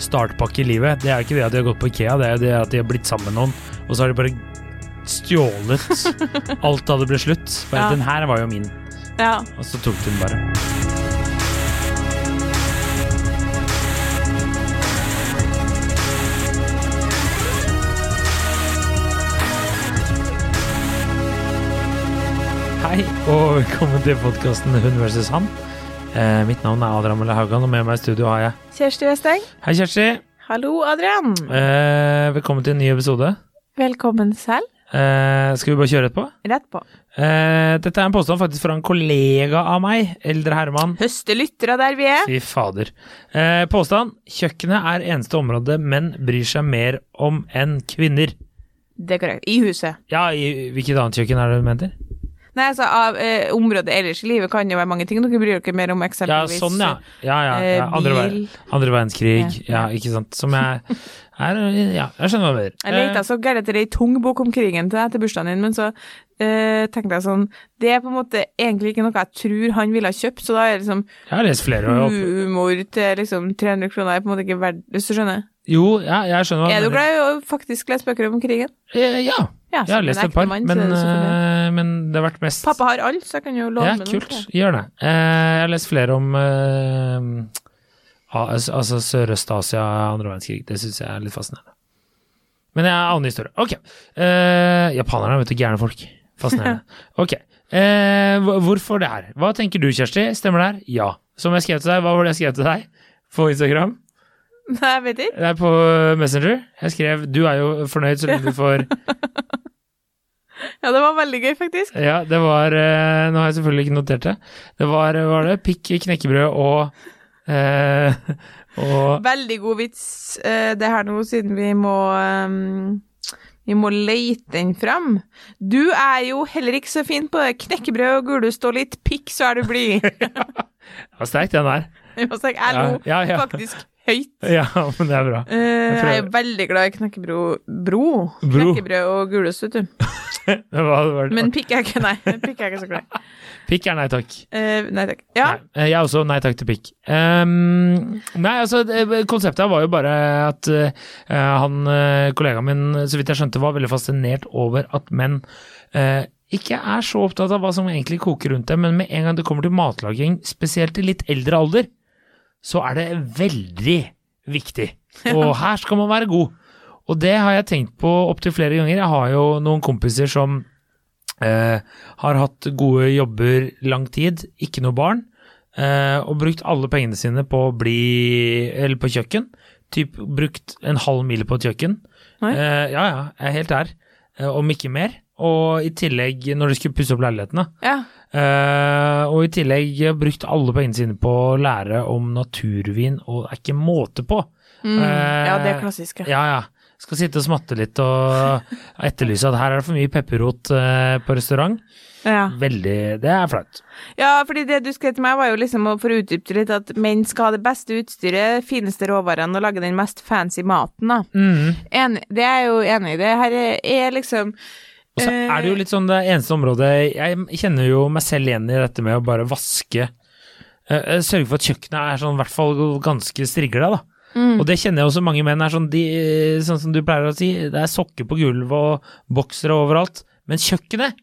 startpakke i livet. Det er ikke det at de har gått på Ikea, det er det at de har blitt sammen med noen, og så har de bare stjålet alt da det ble slutt. Bare, Ja. Den her var jo min, Ja. og så tok de den bare. Hei, og velkommen til podkasten Hun versus han. Eh, mitt navn er Adrian Mølle Haugan, og med meg i studio har jeg Kjersti Westeng. Hei, Kjersti. Hallo, Adrian. Eh, velkommen til en ny episode. Velkommen selv. Eh, skal vi bare kjøre rett på? Rett på. Eh, dette er en påstand faktisk fra en kollega av meg, eldre herremann. Høste lyttere der vi er. Fy fader. Eh, påstand. Kjøkkenet er eneste område menn bryr seg mer om enn kvinner. Det er korrekt. I huset. Ja, i hvilket annet kjøkken er det du mener? Nei, altså, av eh, området ellers i livet kan jo være mange ting. Dere bryr dere mer om Ja, eksempelvis sånn, ja. Ja, ja. eh, ja. Andre, bil. andre verdenskrig. Ja, Ja. ikke sant. Som jeg er Ja, jeg skjønner hva du mener. Jeg lette så gærent etter ei tung bok om krigen til deg til bursdagen din, men så eh, tenkte jeg sånn Det er på en måte egentlig ikke noe jeg tror han ville ha kjøpt, så da er liksom Jeg har lest flere. Humor til liksom 300 kroner er på en måte ikke verdt Hvis du skjønner? jo, ja, jeg skjønner hva Er du mener. glad i å faktisk lese bøker om krigen? Eh, Ja. Ja, Jeg har lest et par, mann, men, det eh, men det har vært mest Pappa har alt, så jeg kan jo låne Ja, med noen. kult. Gjør det. Eh, jeg har lest flere om eh, al- altså Sørøst-Asia, andre verdenskrig. Det syns jeg er litt fascinerende. Men jeg har annen historie. Ok. Japanerne er vet du, gærne folk. Fascinerende. Ok. Hvorfor det her? Hva tenker du, Kjersti? Stemmer det her? Ja. Som jeg skrev til deg, hva var det jeg skrev til deg på Instagram? Nei, jeg vet ikke. Det er på Messenger. Jeg skrev 'du er jo fornøyd så lenge du får' Ja, det var veldig gøy, faktisk. Ja, det var eh, Nå har jeg selvfølgelig ikke notert det. Det var, var det pikk, knekkebrød og eh, og Veldig god vits, eh, det her nå, siden vi må um, vi må leite den fram. Du er jo heller ikke så fin på det. Knekkebrød og gulost og litt pikk, så er du blid. Det var sterkt, den der. Jeg lo Ja, ja, ja. faktisk høyt. Ja, men det er bra. Jeg, jeg er veldig glad i knekkebrød Bro? Bro. Knekkebrød og gulost, vet du. Men pikk er ikke Nei, pikk er ikke så glad pikk er nei takk. Uh, nei takk. Ja. Nei, eh, jeg er også nei takk til pikk. Um, nei, altså, konseptet var jo bare at uh, han, eh, kollegaen min, så vidt jeg skjønte, var veldig fascinert over at menn uh, ikke er så opptatt av hva som egentlig koker rundt dem, men med en gang det kommer til matlaging, spesielt i litt eldre alder, så er det veldig viktig. Og her skal man være god. Og det har jeg tenkt på opptil flere ganger. Jeg har jo noen kompiser som eh, har hatt gode jobber lang tid, ikke noe barn, eh, og brukt alle pengene sine på bli Eller på kjøkken. Typ brukt en halv mil på et kjøkken. Eh, ja, ja, jeg er helt der. Eh, om ikke mer. Og i tillegg, når de skulle pusse opp leilighetene. ja. Eh, og i tillegg brukt alle pengene sine på å lære om naturvin, og det er ikke måte på. Mm. Eh, ja, det er klassisk. Ja. Ja, ja. Skal sitte og smatte litt og etterlyse at her er det for mye pepperrot eh, på restaurant. Ja. Veldig Det er flaut. Ja, fordi det du skrev til meg, var jo liksom for å utdype litt at menn skal ha det beste utstyret, fineste råvarene og lage den mest fancy maten, da. Mm. En, det er jeg jo enig i. Det her er, liksom Og så er det jo litt sånn det eneste området Jeg kjenner jo meg selv igjen i dette med å bare vaske eh, eh, Sørge for at kjøkkenet er sånn i hvert fall ganske strigla, da. Mm, Og det kjenner jeg også mange menn er sånn de, Sånn som du pleier å si, det er sokker på gulvet og boksere overalt. Men kjøkkenet,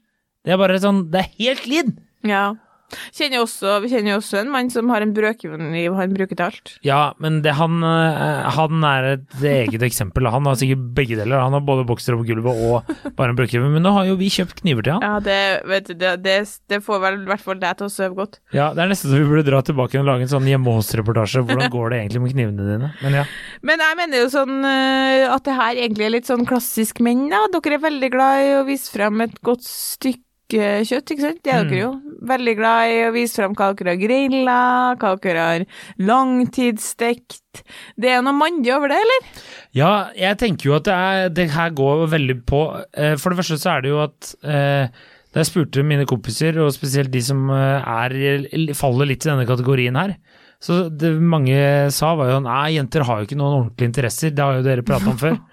det er bare sånn Det er helt lid! Ja. Kjenner også, vi kjenner jo også en mann som har en brødkniv han bruker til alt. Ja, men det, han, eh, han er et eget eksempel. Han har sikkert begge deler. Han har både bokser på gulvet og bare en brødkniv. Men nå har jo vi kjøpt kniver til han. Ja, det, vet du, det, det, det får vel i hvert fall deg til å sove godt. Ja, Det er nesten så vi burde dra tilbake og lage en sånn hjemme hos-reportasje. Hvordan går det egentlig med knivene dine? Men ja. Men jeg mener jo sånn eh, at det her egentlig er litt sånn klassisk menn, da. Dere er veldig glad i å vise frem et godt stykke kjøtt, ikke sant? Det er dere jo. Veldig glad i å vise frem hva dere har grilla, hva dere har langtidsstekt. Det er noe mandig over det, eller? Ja, jeg tenker jo at det, er, det her går veldig på eh, For det første så er det jo at eh, da jeg spurte mine kompiser, og spesielt de som eh, er, faller litt i denne kategorien her, så det mange sa var jo nei, jenter har jo ikke noen ordentlige interesser, det har jo dere pratet om før.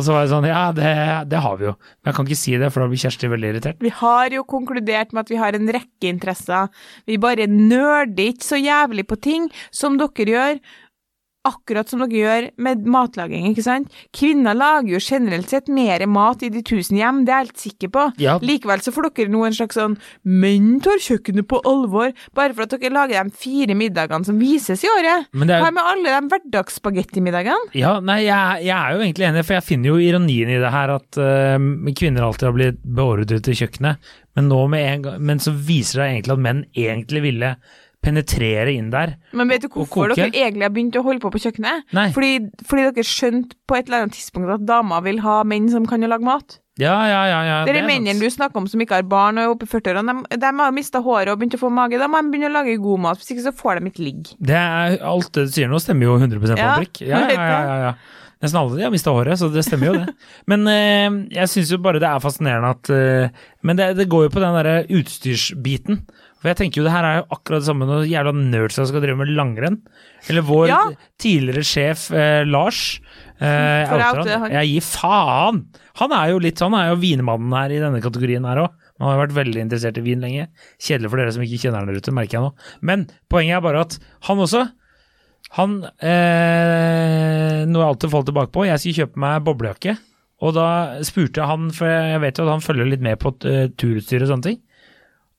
Og så var jeg sånn, ja, det, det har vi jo. Men jeg kan ikke si det, for da blir Kjersti veldig irritert. Vi har jo konkludert med at vi har en rekke interesser. Vi bare nerder ikke så jævlig på ting som dere gjør. Akkurat som dere gjør med matlaging, ikke sant? Kvinner lager jo generelt sett mer mat i de tusen hjem, det er jeg helt sikker på. Ja. Likevel så får dere nå en slags sånn menn tar kjøkkenet på alvor, bare for at dere lager de fire middagene som vises i året. Hva er- med alle de hverdagsspagettimiddagene? Ja, nei, jeg, jeg er jo egentlig enig, for jeg finner jo ironien i det her at uh, kvinner alltid har blitt beordret til kjøkkenet, men nå med en gang, men så viser det egentlig at menn egentlig ville penetrere inn der. Men vet du hvorfor dere egentlig har begynt å holde på på kjøkkenet? Fordi, fordi dere skjønte på et eller annet tidspunkt at damer vil ha menn som kan jo lage mat. Ja, ja, ja. ja Dere det er mennene du snakker om som ikke har barn og er oppe i 40-årene, de, de har mista håret og begynt å få mage. Da må de begynne å lage god mat, hvis ikke så får de ikke ligge. Det er, alt det du sier nå stemmer jo 100 på Ja, prikk. Ja, ja, ja, ja, ja. Nesten alle de har mista håret, så det stemmer jo det. Men eh, jeg syns jo bare det er fascinerende at eh, Men det, det går jo på den derre utstyrsbiten. For jeg tenker jo det her er jo akkurat det samme når jævla nerds som skal drive med langrenn. Eller vår Ja. tidligere sjef eh, Lars. Eh, å outer oute han. Jeg gir faen! Han er jo litt Han er jo vinmannen her i denne kategorien her òg. Han har vært veldig interessert i vin lenge. Kjedelig for dere som ikke kjenner han der ute, merker jeg nå. Men poenget er bare at han også han eh, Noe jeg alltid faller tilbake på. Jeg skulle kjøpe meg boblejakke. Og da spurte jeg han, for jeg vet jo at han følger litt med på uh, turutstyr og sånne ting.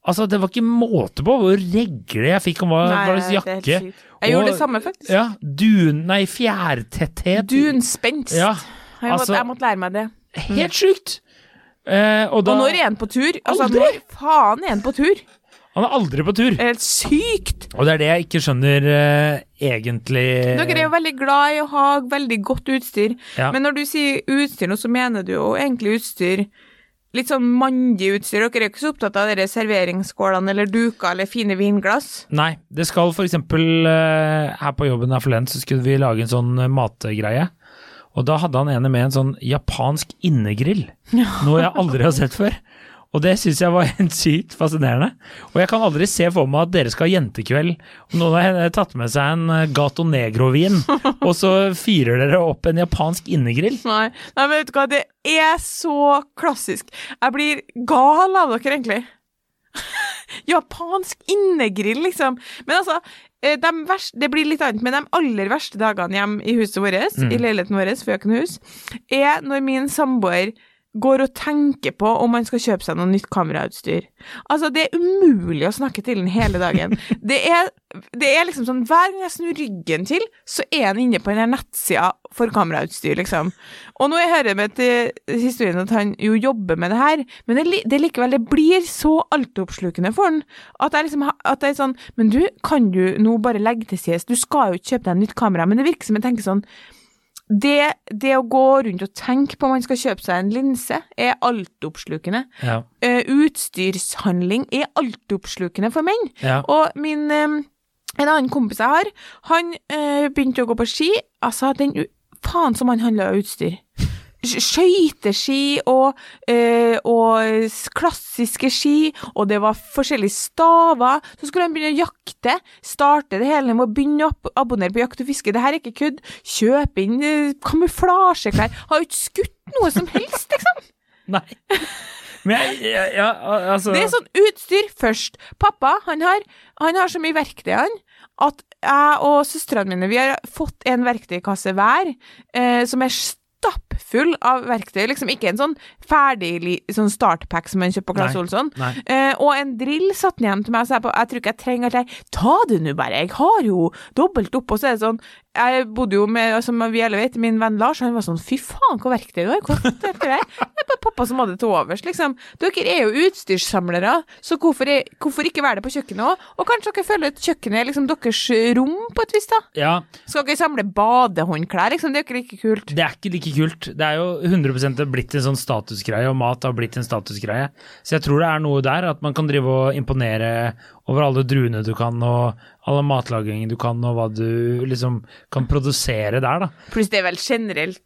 Altså, det var ikke måte på hvor regle jeg fikk om hva slags jakke. Jeg gjorde det samme, faktisk. Ja, dun... Nei, fjærtetthet. Dunspenst. Ja, jeg, måtte, altså- jeg måtte lære meg det. helt sjukt! Eh, og da Og når er han på tur? Altså, Aldri! når faen er han på tur? Han er aldri på tur. Helt sykt! Og det er det jeg ikke skjønner eh, egentlig Dere er jo veldig glad i å ha veldig godt utstyr, Ja. men når du sier utstyr nå, så mener du jo egentlig utstyr Litt sånn mandig utstyr. Dere er jo ikke så opptatt av dere serveringsskålene eller duker eller fine vinglass. Nei, det skal eksempel eh, her på jobben her forleden så skulle vi lage en sånn eh, matgreie. Og da hadde han ene med en sånn japansk innegrill. Noe jeg aldri har sett før. Og det syns jeg var helt sykt fascinerende. Og jeg kan aldri se for meg at dere skal ha jentekveld, og noen har tatt med seg en eh, Gato Negro-vin, og så fyrer dere opp en japansk innegrill. Nei, nei, men vet du hva, det er så klassisk. Jeg blir gal av dere, egentlig. Japansk innegrill, liksom. Men altså, eh, de verste, det blir litt annet, men de aller verste dagene hjemme i huset vårt, Mm. i leiligheten vår, for jeg har ikke noe hus, er når min samboer går og tenker på om han skal kjøpe seg noe nytt kamerautstyr. Altså, det er umulig å snakke til den hele dagen. Det er, det er liksom sånn, hver gang jeg snur ryggen til, så er han inne på den her nettsida for kamerautstyr, liksom. Og nå hører jeg med til historien at han jo jobber med det her, men det, det likevel, det blir så altoppslukende for han, at jeg liksom, at det er sånn, men du, kan du nå bare legge til side? du skal jo ikke kjøpe deg nytt kamera, men det virker som jeg tenker sånn, det, det å gå rundt og tenke på om man skal kjøpe seg en linse, er altoppslukende. Ja. Uh, utstyrshandling er altoppslukende for menn. ja. Og min eh, En annen kompis jeg har, han uh, begynte å gå på ski. Altså, den Faen som han handla utstyr. Sk- Skøyteski og, eh, og klassiske ski, og det var forskjellige staver. Så skulle han begynne å jakte. Starte det hele med å begynne å abonnere på Jakt og fiske. Det her er ikke kødd. Kjøpe inn eh, kamuflasjeklær. Har jo ikke skutt noe som helst, liksom. Nei. Men jeg, ja, ja, altså Det er sånn utstyr først. Pappa, han har, han har så mye verktøy, han, at jeg og søstrene mine, vi har fått en verktøykasse hver, eh, som er stappfull av verktøy. Liksom ikke en sånn ferdig sånn startpack som man kjøper på Claes Olsson. Eh, og en drill satt den igjen til meg og sa på, jeg tror ikke jeg trenger at jeg Ta det nå bare, jeg har jo dobbelt opp. Og så er det sånn Jeg bodde jo med, som vi alle vet, min venn Lars, han var sånn Fy faen, hva verktøy du har! Hva er det der? Det er bare pappa til overs, liksom. Dere er jo utstyrssamlere, så hvorfor, er, hvorfor ikke være det på kjøkkenet òg? Og kanskje dere føler at kjøkkenet er liksom deres rom på et vis, da? Ja, Skal dere samle badehåndklær, liksom? Det er ikke like kult. Det er ikke like kult. Det er jo 100% blitt en sånn statusgreie, og mat har blitt en statusgreie. Så jeg tror det er noe der, at man kan drive og imponere over alle druene du kan, og alle matlagingen du kan, og hva du liksom kan produsere der, da. Pluss det er vel generelt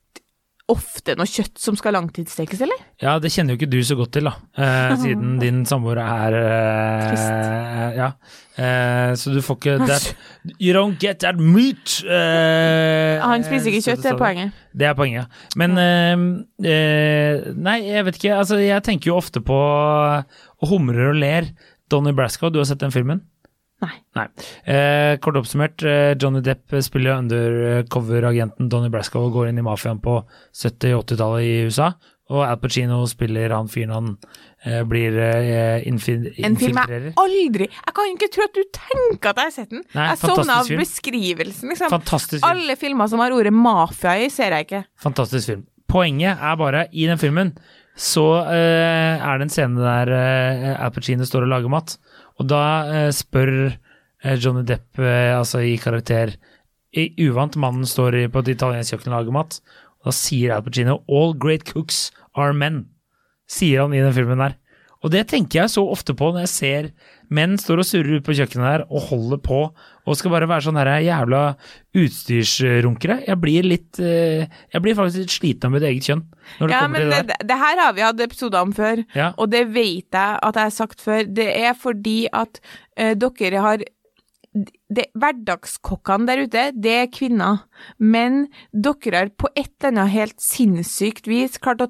ofte noe kjøtt som skal langtidsstekes, eller? Ja, det kjenner jo ikke du så godt til, da, eh, siden din samboer er eh, Ja. Eh, så du får ikke that You don't get that meat! eh, Han spiser ikke kjøtt, det er poenget. Det er poenget. Men eh, eh, Nei, jeg vet ikke. Altså, jeg tenker jo ofte på og humrer og ler. Donnie Brasco, du har sett den filmen? Nei. Eh, kort oppsummert, eh, Johnny Depp spiller undercover-agenten Donny Brasco og går inn i mafiaen på 70-80-tallet i USA. Og Al Pacino spiller han fyren han eh, blir eh, infiltrerer. En film jeg aldri Jeg kan ikke tro at du tenker at jeg har sett den. Nei, jeg sovna av film. beskrivelsen, liksom. Fantastisk film. Alle filmer som har ordet mafia i, ser jeg ikke. Fantastisk film. Poenget er bare, i den filmen så eh, er det en scene der eh, Al Pacino står og lager mat, og da eh, spør eh, Johnny Depp, eh, altså i karakter i uvant, mannen står på et italiensk kjøkken og lager mat, og da sier Al Pacino 'All great cooks are men', sier han i den filmen der. Og det tenker jeg så ofte på når jeg ser menn står og surrer ute på kjøkkenet der og holder på og skal bare være sånn her jævla utstyrsrunkere. Jeg blir litt eh, Jeg blir faktisk litt sliten av mitt eget kjønn når det Ja, kommer men til det det, der. det her har vi hatt episoder om før, Ja. og det vet jeg at jeg har sagt før. Det er fordi at uh, dere har det, Hverdagskokkene der ute, det er kvinner, men dere har på et eller annet helt sinnssykt vis klart å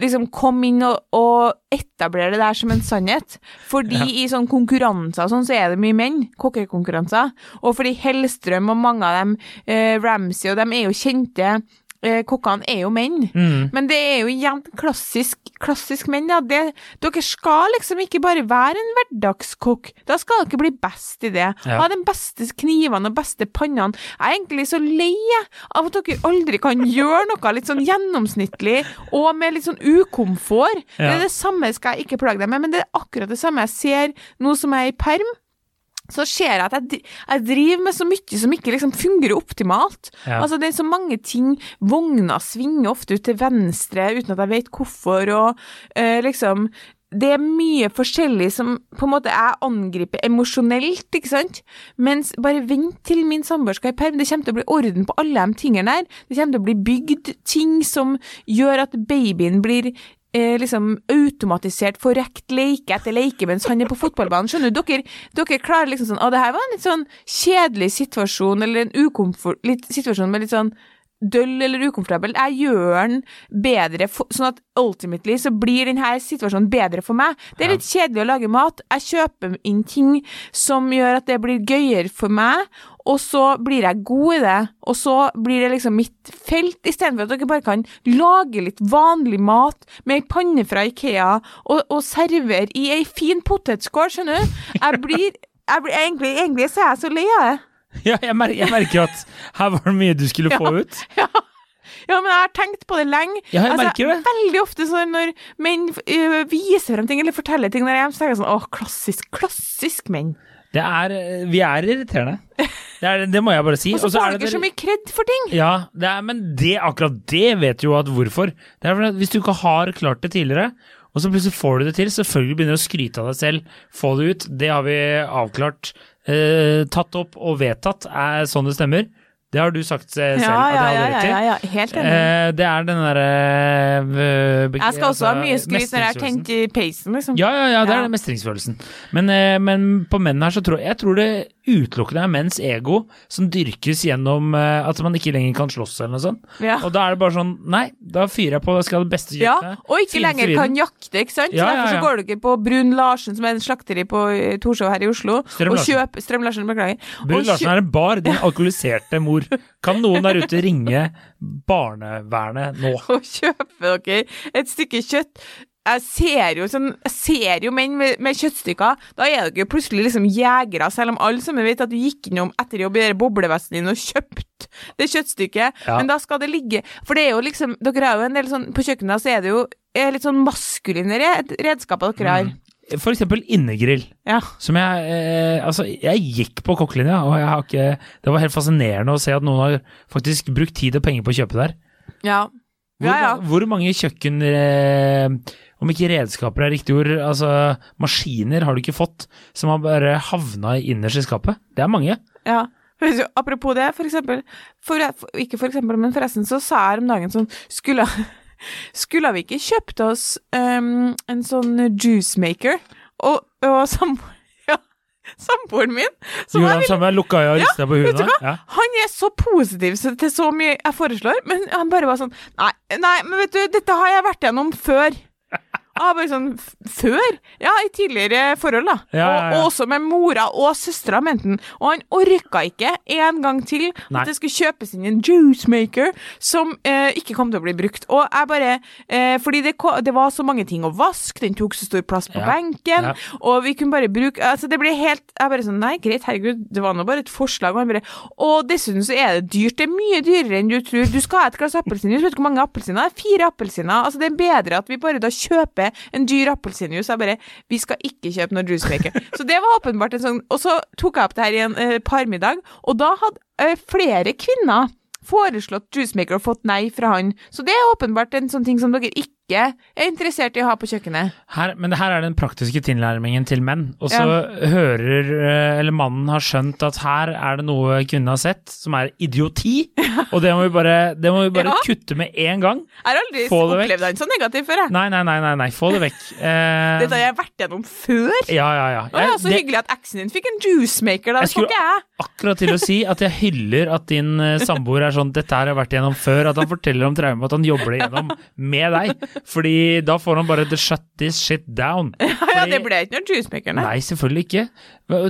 liksom komme inn og, og etablere det der som en sannhet. Fordi i sånne konkurranser sånn, så er det mye menn, kokkekonkurranser. Og fordi Hellstrøm og mange av dem, eh, Ramsay og dem, er jo kjente Kokkene er jo menn. Mm. Men det er jo igjen klassisk, klassisk menn, ja. Det, dere skal liksom ikke bare være en hverdagskokk. Da skal dere bli best i det. Ja. Ha de beste knivene og beste pannene. Jeg er egentlig så lei av at dere aldri kan gjøre noe litt sånn gjennomsnittlig og med litt sånn ukomfort. Det er det samme skal jeg ikke plage deg med, men det er akkurat det samme jeg ser nå som jeg er i perm. Så ser jeg at jeg, jeg driver med så mye som ikke liksom fungerer optimalt. Ja. Altså Det er så mange ting. Vogna svinger ofte ut til venstre uten at jeg vet hvorfor, og eh, liksom det er mye forskjellig som på en måte jeg angriper emosjonelt, ikke sant? Mens bare vent til min samboer skal i perm. Det kommer til å bli orden på alle de tingene der. Det kommer til å bli bygd ting som gjør at babyen blir eh, liksom automatisert forrekt leke etter leke mens han er på fotballbanen. Skjønner du? Dere, dere klarer liksom sånn Å, det her var en litt sånn kjedelig situasjon, eller en ukomfort... Litt situasjon med litt sånn døll eller ukomfortabel. Jeg gjør den bedre, for, sånn at ultimately så blir denne situasjonen bedre for meg. Det er litt kjedelig å lage mat. Jeg kjøper inn ting som gjør at det blir gøyere for meg, og så blir jeg god i det, og så blir det liksom mitt felt, istedenfor at dere bare kan lage litt vanlig mat med ei panne fra Ikea og, og servere i ei fin potetskål, skjønner du? Jeg blir, jeg blir egentlig, egentlig så er jeg så lei av det. Ja, jeg, mer jeg merker at her var det mye du skulle få ut. Ja. ja, men jeg har tenkt på det lenge. Altså, Ja, jeg merker det. Veldig ofte så når menn øh, viser frem ting eller forteller ting der hjemme, så tenker jeg sånn åh, klassisk, klassisk menn. Det er, vi er irriterende. Det, er, det må jeg bare si. Og så får dere så mye kred for ting. Ja, det er, men det, akkurat det vet du jo at hvorfor. Det er at Hvis du ikke har klart det tidligere, og så plutselig får du det til, selvfølgelig begynner du å skryte av deg selv, få det ut. Det har vi avklart, eh, tatt opp og vedtatt er sånn det stemmer. Det har du sagt eh, selv Ja, ja, ja, ja, ja, helt enig. Eh, det er den derre eh, Jeg skal også ha altså, mye skryt når jeg har tenkt tent i peisen, liksom. Ja, ja, ja, det er den mestringsfølelsen. Men, men på menn her så tror jeg, jeg tror det utelukkende er menns ego som dyrkes gjennom at man ikke lenger kan slåss eller noe sånt. Og da er det bare sånn, nei, da fyrer jeg på, jeg skal ha det beste Ja, og ikke lenger kan jakte, ikke sant? Derfor så går dere på Brun Larsen, som er en slakteri på Torshov her i Oslo, og kjøper Strøm Larsen, beklager. Brun Larsen er en bar, din alkoholiserte mor. Kan noen der ute ringe barnevernet nå? og kjøpe dere et stykke kjøtt. Jeg ser jo, sånn, jeg ser jo menn med, med kjøttstykker. Da er dere plutselig liksom jegere, selv om alle sammen vet at du gikk innom etter jobb i boblevesten din og kjøpt det kjøttstykket. Ja. Men da skal det ligge For det er jo liksom Dere har jo en del sånn På kjøkkenet så er det jo er litt sånn maskuline red, redskaper dere har. For eksempel innegrill. Ja. Som jeg eh, Altså, jeg gikk på kokkelinja, og jeg har ikke Det var helt fascinerende å se at noen har faktisk brukt tid og penger på å kjøpe der. Ja. Hvor, Ja, ja. hvor mange kjøkken eh, Om ikke redskaper er riktig ord, altså maskiner har du ikke fått som har bare havna innerst i skapet? Det er mange. Ja. Apropos det, for eksempel for, for, Ikke for eksempel, men forresten så sa jeg om dagen sånn Skulle, skulle vi ikke kjøpt oss um, en sånn juice maker? Og, og samboer ja, samboeren min som Gjorde han samme, lukka øya og rista på huet? Ja. Han er så positiv så- til så mye jeg foreslår, men han bare var sånn Nei, nei, men vet du, dette har jeg vært gjennom før. Ah, bare sånn før? Ja, i tidligere forhold, da. Ja, ja, ja. Og, og også med mora og søstera, mente han. Og han orka ikke en gang til Nei. at det skulle kjøpes inn en juicemaker som eh, ikke kom til å bli brukt. Og jeg bare eh, Fordi det, det var så mange ting å vaske, den tok så stor plass på benken, og vi kunne bare bruke Altså, det ble helt Jeg bare sånn Nei, greit, herregud, det var nå bare et forslag. Og han bare Og dessuten så er det dyrt. Det er mye dyrere enn du tror. Du skal ha et glass appelsinjuice. Vet du hvor mange appelsiner? Er Fire appelsiner. Altså, det er bedre at vi bare da kjøper en dyr appelsinjuice. Jeg bare Vi skal ikke kjøpe noe juicemaker. så det var åpenbart en sånn Og så tok jeg opp det her i en eh, parmiddag, og da hadde eh, flere kvinner foreslått juicemaker og fått nei fra han. Så det er åpenbart en sånn ting som dere ikke er interessert i å ha på kjøkkenet. Her, men det her er den praktiske tilnærmingen til menn. Og så hører, eh, eller mannen har skjønt at her er det noe kvinnen har sett som er idioti, og det må vi bare, det må vi bare Ja. kutte med en gang. Jeg har aldri Få det opplevd han så negativ før, jeg. Nei, nei, nei, nei, nei få det vekk. Eh, Dette har jeg vært gjennom før. ja, ja, ja. Å ja, Jeg- så det- hyggelig at eksen din fikk en juicemaker, da. Jeg skulle- akkurat til å si at jeg hyller at din eh, samboer er sånn Dette her har jeg vært gjennom før. At han forteller om traumet, at han jobber det gjennom med deg. Fordi da får han bare the shut this shit down. Ja, Fordi- det ble ikke noe juicemaker, nei. Nei, selvfølgelig ikke.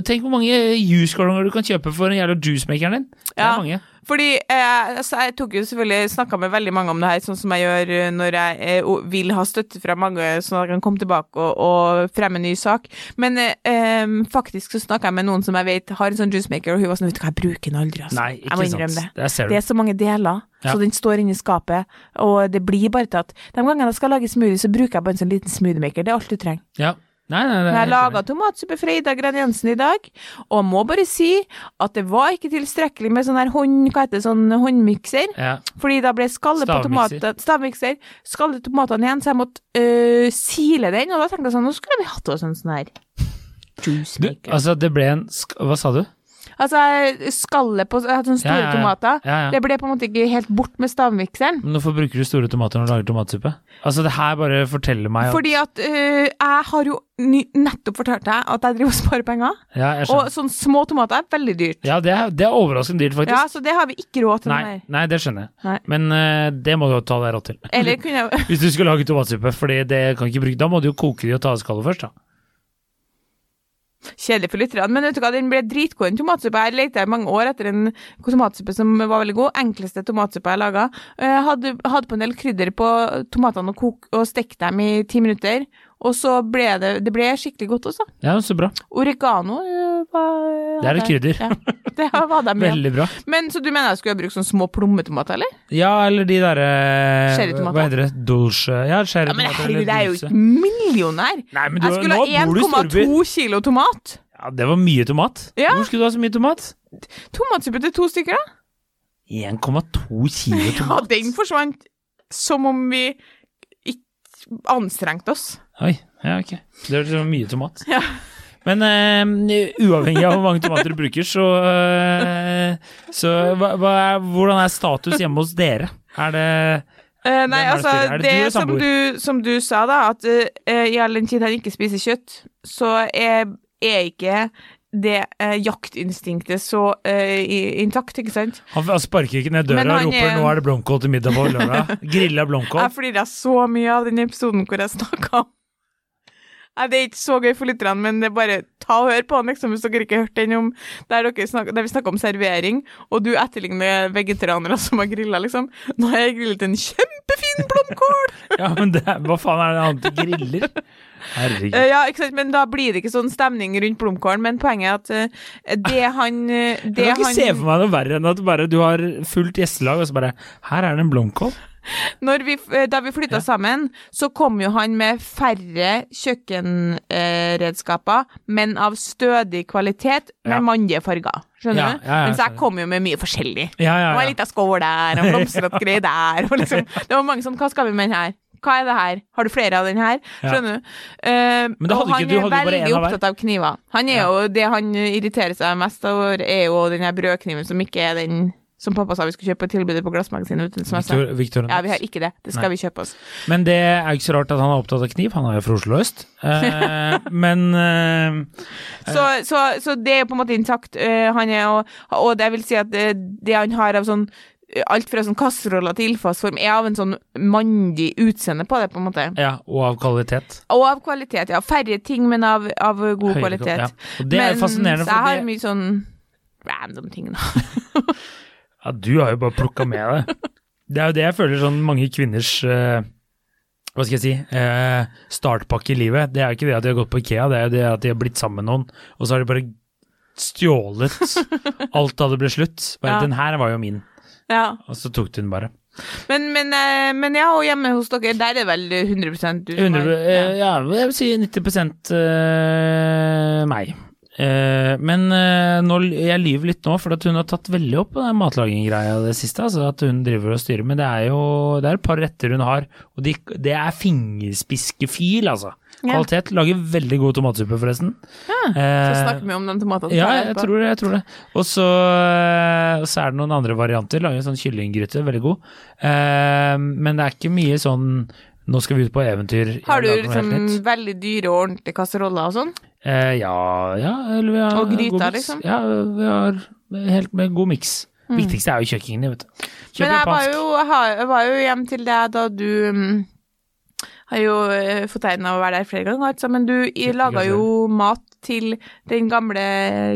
Tenk hvor mange juicekartonger du kan kjøpe for en jævla juicemakeren din. Det er Ja. mange. Fordi eh, altså, jeg tok jo selvfølgelig snakka med veldig mange om det her, sånn som jeg gjør eh, når jeg eh, vil ha støtte fra mange, sånn at jeg kan komme tilbake og, og fremme en ny sak. Men eh, faktisk så snakka jeg med noen som jeg vet har en sånn juicemaker, og hun var sånn Vet du hva, jeg bruker den aldri, altså. Nei, jeg må innrømme sant. det. Det er så mange deler, Ja. så den står inni skapet, og det blir bare til at De gangene jeg skal lage smoothie, så bruker jeg bare en sånn liten smoothie-maker. Det er alt du trenger. Ja. Nei, nei, nei. Jeg laga tomatsuppe fra Ida Graniensen i dag, og må bare si at det var ikke tilstrekkelig med sånn her hånd... Hva heter det, sånn håndmikser? Ja. Fordi da ble skallet på tomatene Stavmikser. Skallet tomatene igjen, så jeg måtte øh, sile den, og da tenkte jeg sånn Nå skulle vi hatt oss en sånn her Du, altså, det ble en sk Hva sa du? Altså, skalle på sånne store Ja, ja, tomater. Det ble på en måte ikke helt bort med stavmikseren. Men hvorfor bruker du store tomater når du lager tomatsuppe? Altså, det her bare forteller meg at Fordi at uh, jeg har jo nettopp fortalt deg at jeg driver og sparer penger. Ja, Og sånne små tomater er veldig dyrt. Ja, det er, det er overraskende dyrt, faktisk. Ja, så det har vi ikke råd til. Nei, Nei. det skjønner jeg. Nei. Men uh, det må du ta deg råd til. Eller kunne jeg Hvis du skulle lage tomatsuppe, for det kan ikke bruke Da må du jo koke de og ta av skallet først, da. Kjedelig for lytterne, men vet du hva, den ble dritgod, den tomatsuppa. Jeg lette i mange år etter en tomatsuppe som var veldig god. Enkleste tomatsuppe jeg laga. Hadde, hadde på en del krydder på tomatene og, og stekte dem i ti minutter. Og så ble det Det ble skikkelig godt også. Ja, så bra. Oregano øh, var Det er et krydder. Ja, det var det med. Veldig bra. Men så du mener jeg skulle brukt sånne små plommetomater, eller? Ja, eller de derre Cherrytomater. Hva heter det? Dulce Ja, Ja, men herregud, jeg er jo ikke millionær. Nei, men du, Jeg skulle ha bor du i storby. 1,2 kilo tomat. Ja, det var mye tomat. Ja. Hvor skulle du ha så mye tomat? Tomatsuppe til to stykker, da? 1,2 kilo tomat? Ja, den forsvant som om vi ikke anstrengte oss. Oi, ja, ok. Det er mye tomat. Ja. Men uh, uavhengig av hvor mange tomater du bruker, så, uh, så hva, hva er, hvordan er status hjemme hos dere? Er det uh, nei, er altså? Er det det, du som, du, som du sa, da, at i all den tid han ikke spiser kjøtt, så er, er ikke det jaktinstinktet så intakt, ikke sant? Han han sparker ikke ned døra og roper er- 'nå er det blomkål til middag på lørdag'. Grilla blomkål. Jeg flira så mye av den episoden hvor jeg snakka om Nei, Det er ikke så gøy for lytterne, men det er bare ta og hør på den, liksom, hvis dere ikke har hørt den om der, dere snak, der vi snakker om servering, og du etterligner vegetarianere som har grilla, liksom. Nå har jeg grillet en kjempefin blomkål! Ja, men det, hva faen er det annet du griller? Herregud. Uh, ja, ikke sant, men da blir det ikke sånn stemning rundt blomkålen, men poenget er at uh, det han det Jeg kan ikke han, se for meg noe verre enn at bare du har fullt gjestelag, og så bare 'Her er det en blomkål'. Vi, da vi flytta Ja. sammen, så kom jo han med færre kjøkkenredskaper, men av stødig kvalitet med Ja. mannlige farger. Skjønner Ja, du? Mens jeg kom jo med mye forskjellig. Ja, Og en liten skål der, og blomstrete greie der, og liksom Det var mange sånn Hva skal vi med den her? Hva er det her? Har du flere av den her? Skjønner du? Uh, Men det og han ikke- er veldig en av opptatt av kniver. Han er jo Det han irriterer seg mest over, er jo den her brødkniven som ikke er den som pappa sa vi skulle kjøpe tilbudet på Glassmagasinet. som. Victor, Victor Ja, vi har ikke det. Det skal Nei. vi kjøpe oss. Men det er ikke så rart at han er opptatt av kniv, han er jo fra Oslo øst. Eh, men eh, Så, så, så det er på en måte intakt. eh, han er jo Og det vil si at det, det han har av sånn alt fra sånn kasseroller til ildfastform er av en sånn mandig utseende på det, på en måte. Ja, og av kvalitet. Og av kvalitet, ja. Færre ting, men av, av god Høyre, kvalitet. Ja. Og det er men, fascinerende, Så jeg har mye sånn random ting, da. ja, du har jo bare plukka med det. Det er jo det jeg føler sånn mange kvinners uh, hva skal jeg si, uh, startpakke i livet. Det er jo ikke det at de har gått på Ikea, det er jo det at de har blitt sammen med noen, og så har de bare stjålet alt da det ble slutt. Bare Ja. den her var jo min, Ja. og så tok du den bare. Men, men, eh, men ja, og hjemme hos dere, der er det vel 100 du som 100, har ja. ja, jeg vil si 90 uh, meg. Eh, men eh, nå, jeg lyver litt nå, for at hun har tatt veldig opp på den matlaginggreia det siste. Altså at hun driver og styrer. Men det er jo det er et par retter hun har, og de, det er fingerspiskefil, altså. Ja. Kvalitet. Lager veldig god tomatsuppe, forresten. Så Eh, snakker vi om den tomatene. ja, jeg tror det. jeg tror det. Og så, så er det noen andre varianter. Lager sånn kyllinggryte, veldig god. Eh, men det er ikke mye sånn nå skal vi ut på eventyr. Har du liksom veldig dyre og ordentlige kasseroller og sånn? Eh, ja, ja, eller vi har Og gryta, god liksom? Ja, vi har helt med god miks. Viktigste er jo kjøkkenet, vet du. Kjøp Mm. Men jeg var jo, jeg var jo hjem til deg da du mm, har jo eh, fått æren av å være der flere ganger, altså, men du laga jo mat til den gamle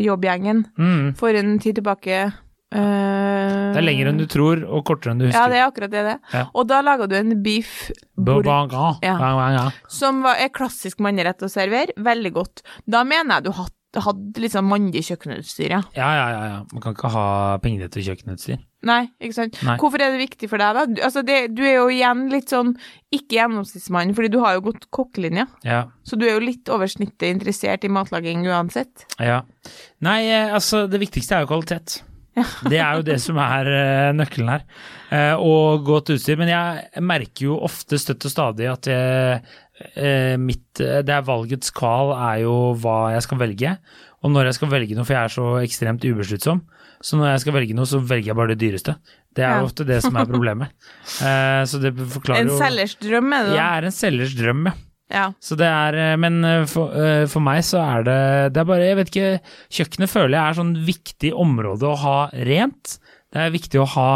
jobbgjengen Mm. for en tid tilbake. Eh, Det er lenger enn du tror, og kortere enn du husker. Ja, det er akkurat det. det. Ja. Og da laga du en beef bourg- Bourguignon. Ja. Som var, er klassisk mannerett å servere. Veldig godt. Da mener jeg du hadde, hadde litt sånn mandig kjøkkenutstyr, ja. Ja, ja, ja, ja. Man kan ikke ha penger til kjøkkenutstyr. Nei, ikke sant. Nei. Hvorfor er det viktig for deg, da? Du, altså det, du er jo igjen litt sånn ikke gjennomsnittsmann, fordi du har jo gått kokkelinja. Ja. Så du er jo litt over snittet interessert i matlaging uansett. Ja. Nei, eh, altså, det viktigste er jo kvalitet. Det er jo det som er eh, nøkkelen her. Eh, og godt utstyr. Men jeg merker jo ofte støtt og stadig at jeg, eh, mitt Det er valgets kval er jo hva jeg skal velge. Og når jeg skal velge noe, for jeg er så ekstremt ubesluttsom, så når jeg skal velge noe, så velger jeg bare det dyreste. Det er Ja. ofte det som er problemet. Så det forklarer En jo selgers drøm, er det? Jeg er en selgers drøm, ja. Ja. Så det er, eh, men eh, for, eh, for meg så er det Det er bare, jeg vet ikke Kjøkkenet føler jeg er sånn viktig område å ha rent. Det er viktig å ha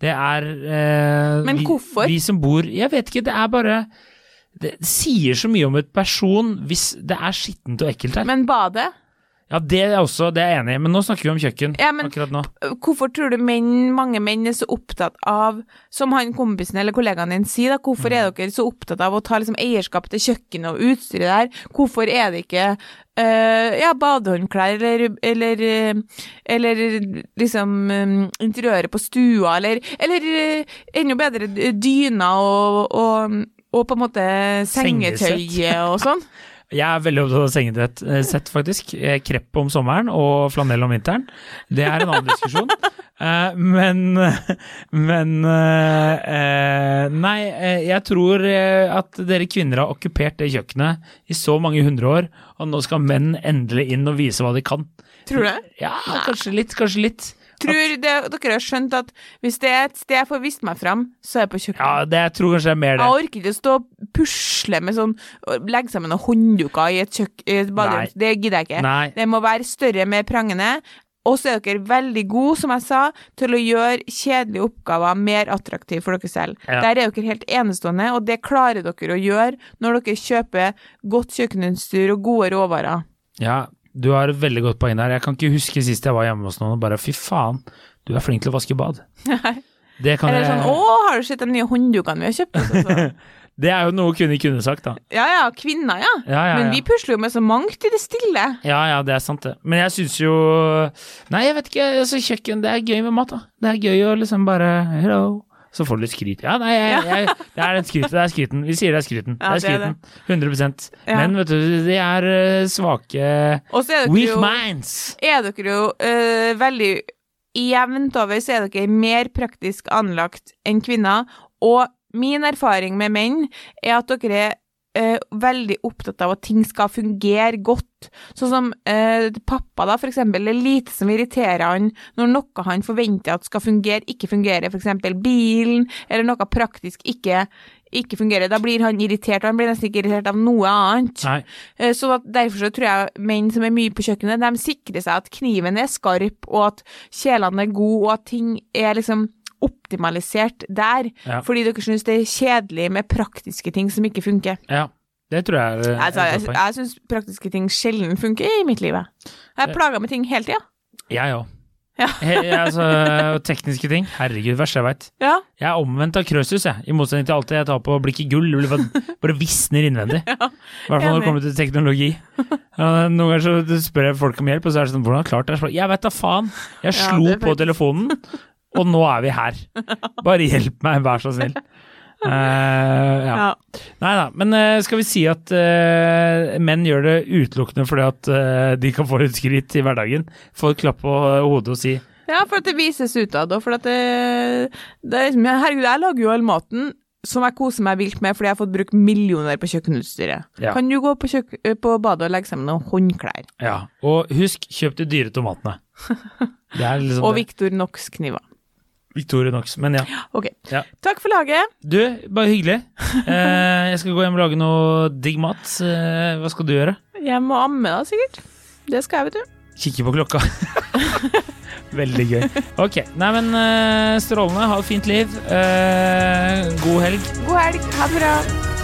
Det er eh, Men vi- Vi, som bor Jeg vet ikke, det er bare Det sier så mye om et person hvis det er skittent og ekkelt her. Men badet? Ja, det er også, det er jeg enig i, men nå snakker vi om kjøkken Ja, men- akkurat nå. Hvorfor tror du menn, mange menn er så opptatt av, som han kompisen eller kollegaen din sier, da, hvorfor er dere så opptatt av å ta liksom eierskap til kjøkkenet og utstyret der? Hvorfor er det ikke øh, ja, badehåndklær eller, eller, eller liksom eh, interiøret på stua, eller, eller øh, enda bedre dyna dyner og, og, og på en måte sengetøyet og sånn? Jeg er veldig opptatt av sengesett, eh, faktisk. Eh, Krepp om sommeren og flanell om vinteren. Det er en annen diskusjon. Eh, men Men Nei, jeg tror at dere kvinner har okkupert det kjøkkenet i så mange hundre år, og nå skal menn endelig inn og vise hva de kan. Tror du det? Ja, kanskje litt, kanskje litt. Tror det, dere har skjønt at hvis det er et sted jeg får vist meg fram, så er det på kjøkkenet? Ja, det jeg tror kanskje det er mer det. Jeg orker ikke å stå og pusle med sånn Legge sammen noen håndduker i et, kjøk, i et baderom. Det gidder jeg ikke. Nei. Det må være større, mer prangende. Og så er dere veldig gode, som jeg sa, til å gjøre kjedelige oppgaver mer attraktive for dere selv. Ja. Der er dere helt enestående, og det klarer dere å gjøre når dere kjøper godt kjøkkenutstyr og gode råvarer. Ja, du har et veldig godt poeng der. Jeg kan ikke huske sist jeg var hjemme hos noen og bare fy faen, du er flink til å vaske bad. Det kan Eller jeg sånn 'Å, har du sett de nye hånddukene vi har kjøpt?' oss?» Så. Det er jo noe kvinner kunne sagt, da. Ja ja, kvinner, ja. Ja, ja, Men vi pusler jo med så mangt i det stille. Ja, ja, det er sant, det. Men jeg syns jo Nei, jeg vet ikke. Altså, kjøkken, det er gøy med mat, da. Det er gøy å liksom bare Hello. Så får du litt skryt. Ja, nei, jeg, jeg, det er den skryten. Det er skryten. Vi sier det er skryten. Ja, det er skryten. 100 Ja. Men vet du, de er eh, svake er Weak jo minds. er dere jo uh, veldig jevnt over så er dere mer praktisk anlagt enn kvinner, og min erfaring med menn er at dere er øh, veldig opptatt av at ting skal fungere godt. Sånn som øh, pappa, da, for eksempel. Det er lite som irriterer han når noe han forventer at skal fungere, ikke fungerer. For eksempel bilen, eller noe praktisk ikke, ikke fungerer. Da blir han irritert, og han blir nesten ikke irritert av noe annet. Nei. Eh, Så derfor så tror jeg menn som er mye på kjøkkenet, de sikrer seg at kniven er skarp, og at kjelene er gode, og at ting er liksom optimalisert der, Ja. fordi dere syns det er kjedelig med praktiske ting som ikke funker. Ja, det tror jeg er Altså, et jeg jeg syns praktiske ting sjelden funker i mitt liv. jeg. Er plaga med ting hele tida. Jeg òg. Ja. altså, tekniske ting. Herregud, verst jeg veit. Ja. Jeg er omvendt av Krøsus, jeg. I motsetning til alt jeg tar på blikket gull. Bare, bare visner innvendig. I hvert fall når det kommer til teknologi. Noen ganger så spør jeg folk om hjelp, og så er det sånn Hvordan har du klart det? Jeg vet da faen. Jeg slo på telefonen, og nå er vi her. Bare hjelp meg, vær så snill. Uh, ja. Ja. Nei da, men uh, skal vi si at uh, menn gjør det utelukkende fordi at de kan få litt skritt i hverdagen? Få et klapp på hodet og si Ja, for at det vises utad, og for at det, det er liksom Herregud, jeg lager jo all maten som jeg koser meg vilt med fordi jeg har fått brukt millioner på kjøkkenutstyret. Ja. Kan du gå på, på badet og legge sammen noen håndklær? ja. Og husk, kjøp de dyre tomatene. Det liksom Og. Victor Knox-kniver. Victorinox. Men ja. Ok. Ja. Takk for laget. Du, bare hyggelig. Eh, jeg skal gå hjem og lage noe digg mat. Eh, hva skal du gjøre? Jeg må amme da, sikkert. Det skal jeg, vet du. Kikke på klokka. Veldig gøy. Ok. Nei, men eh, strålende. Ha et fint liv. Eh, god helg. God helg. Ha det bra.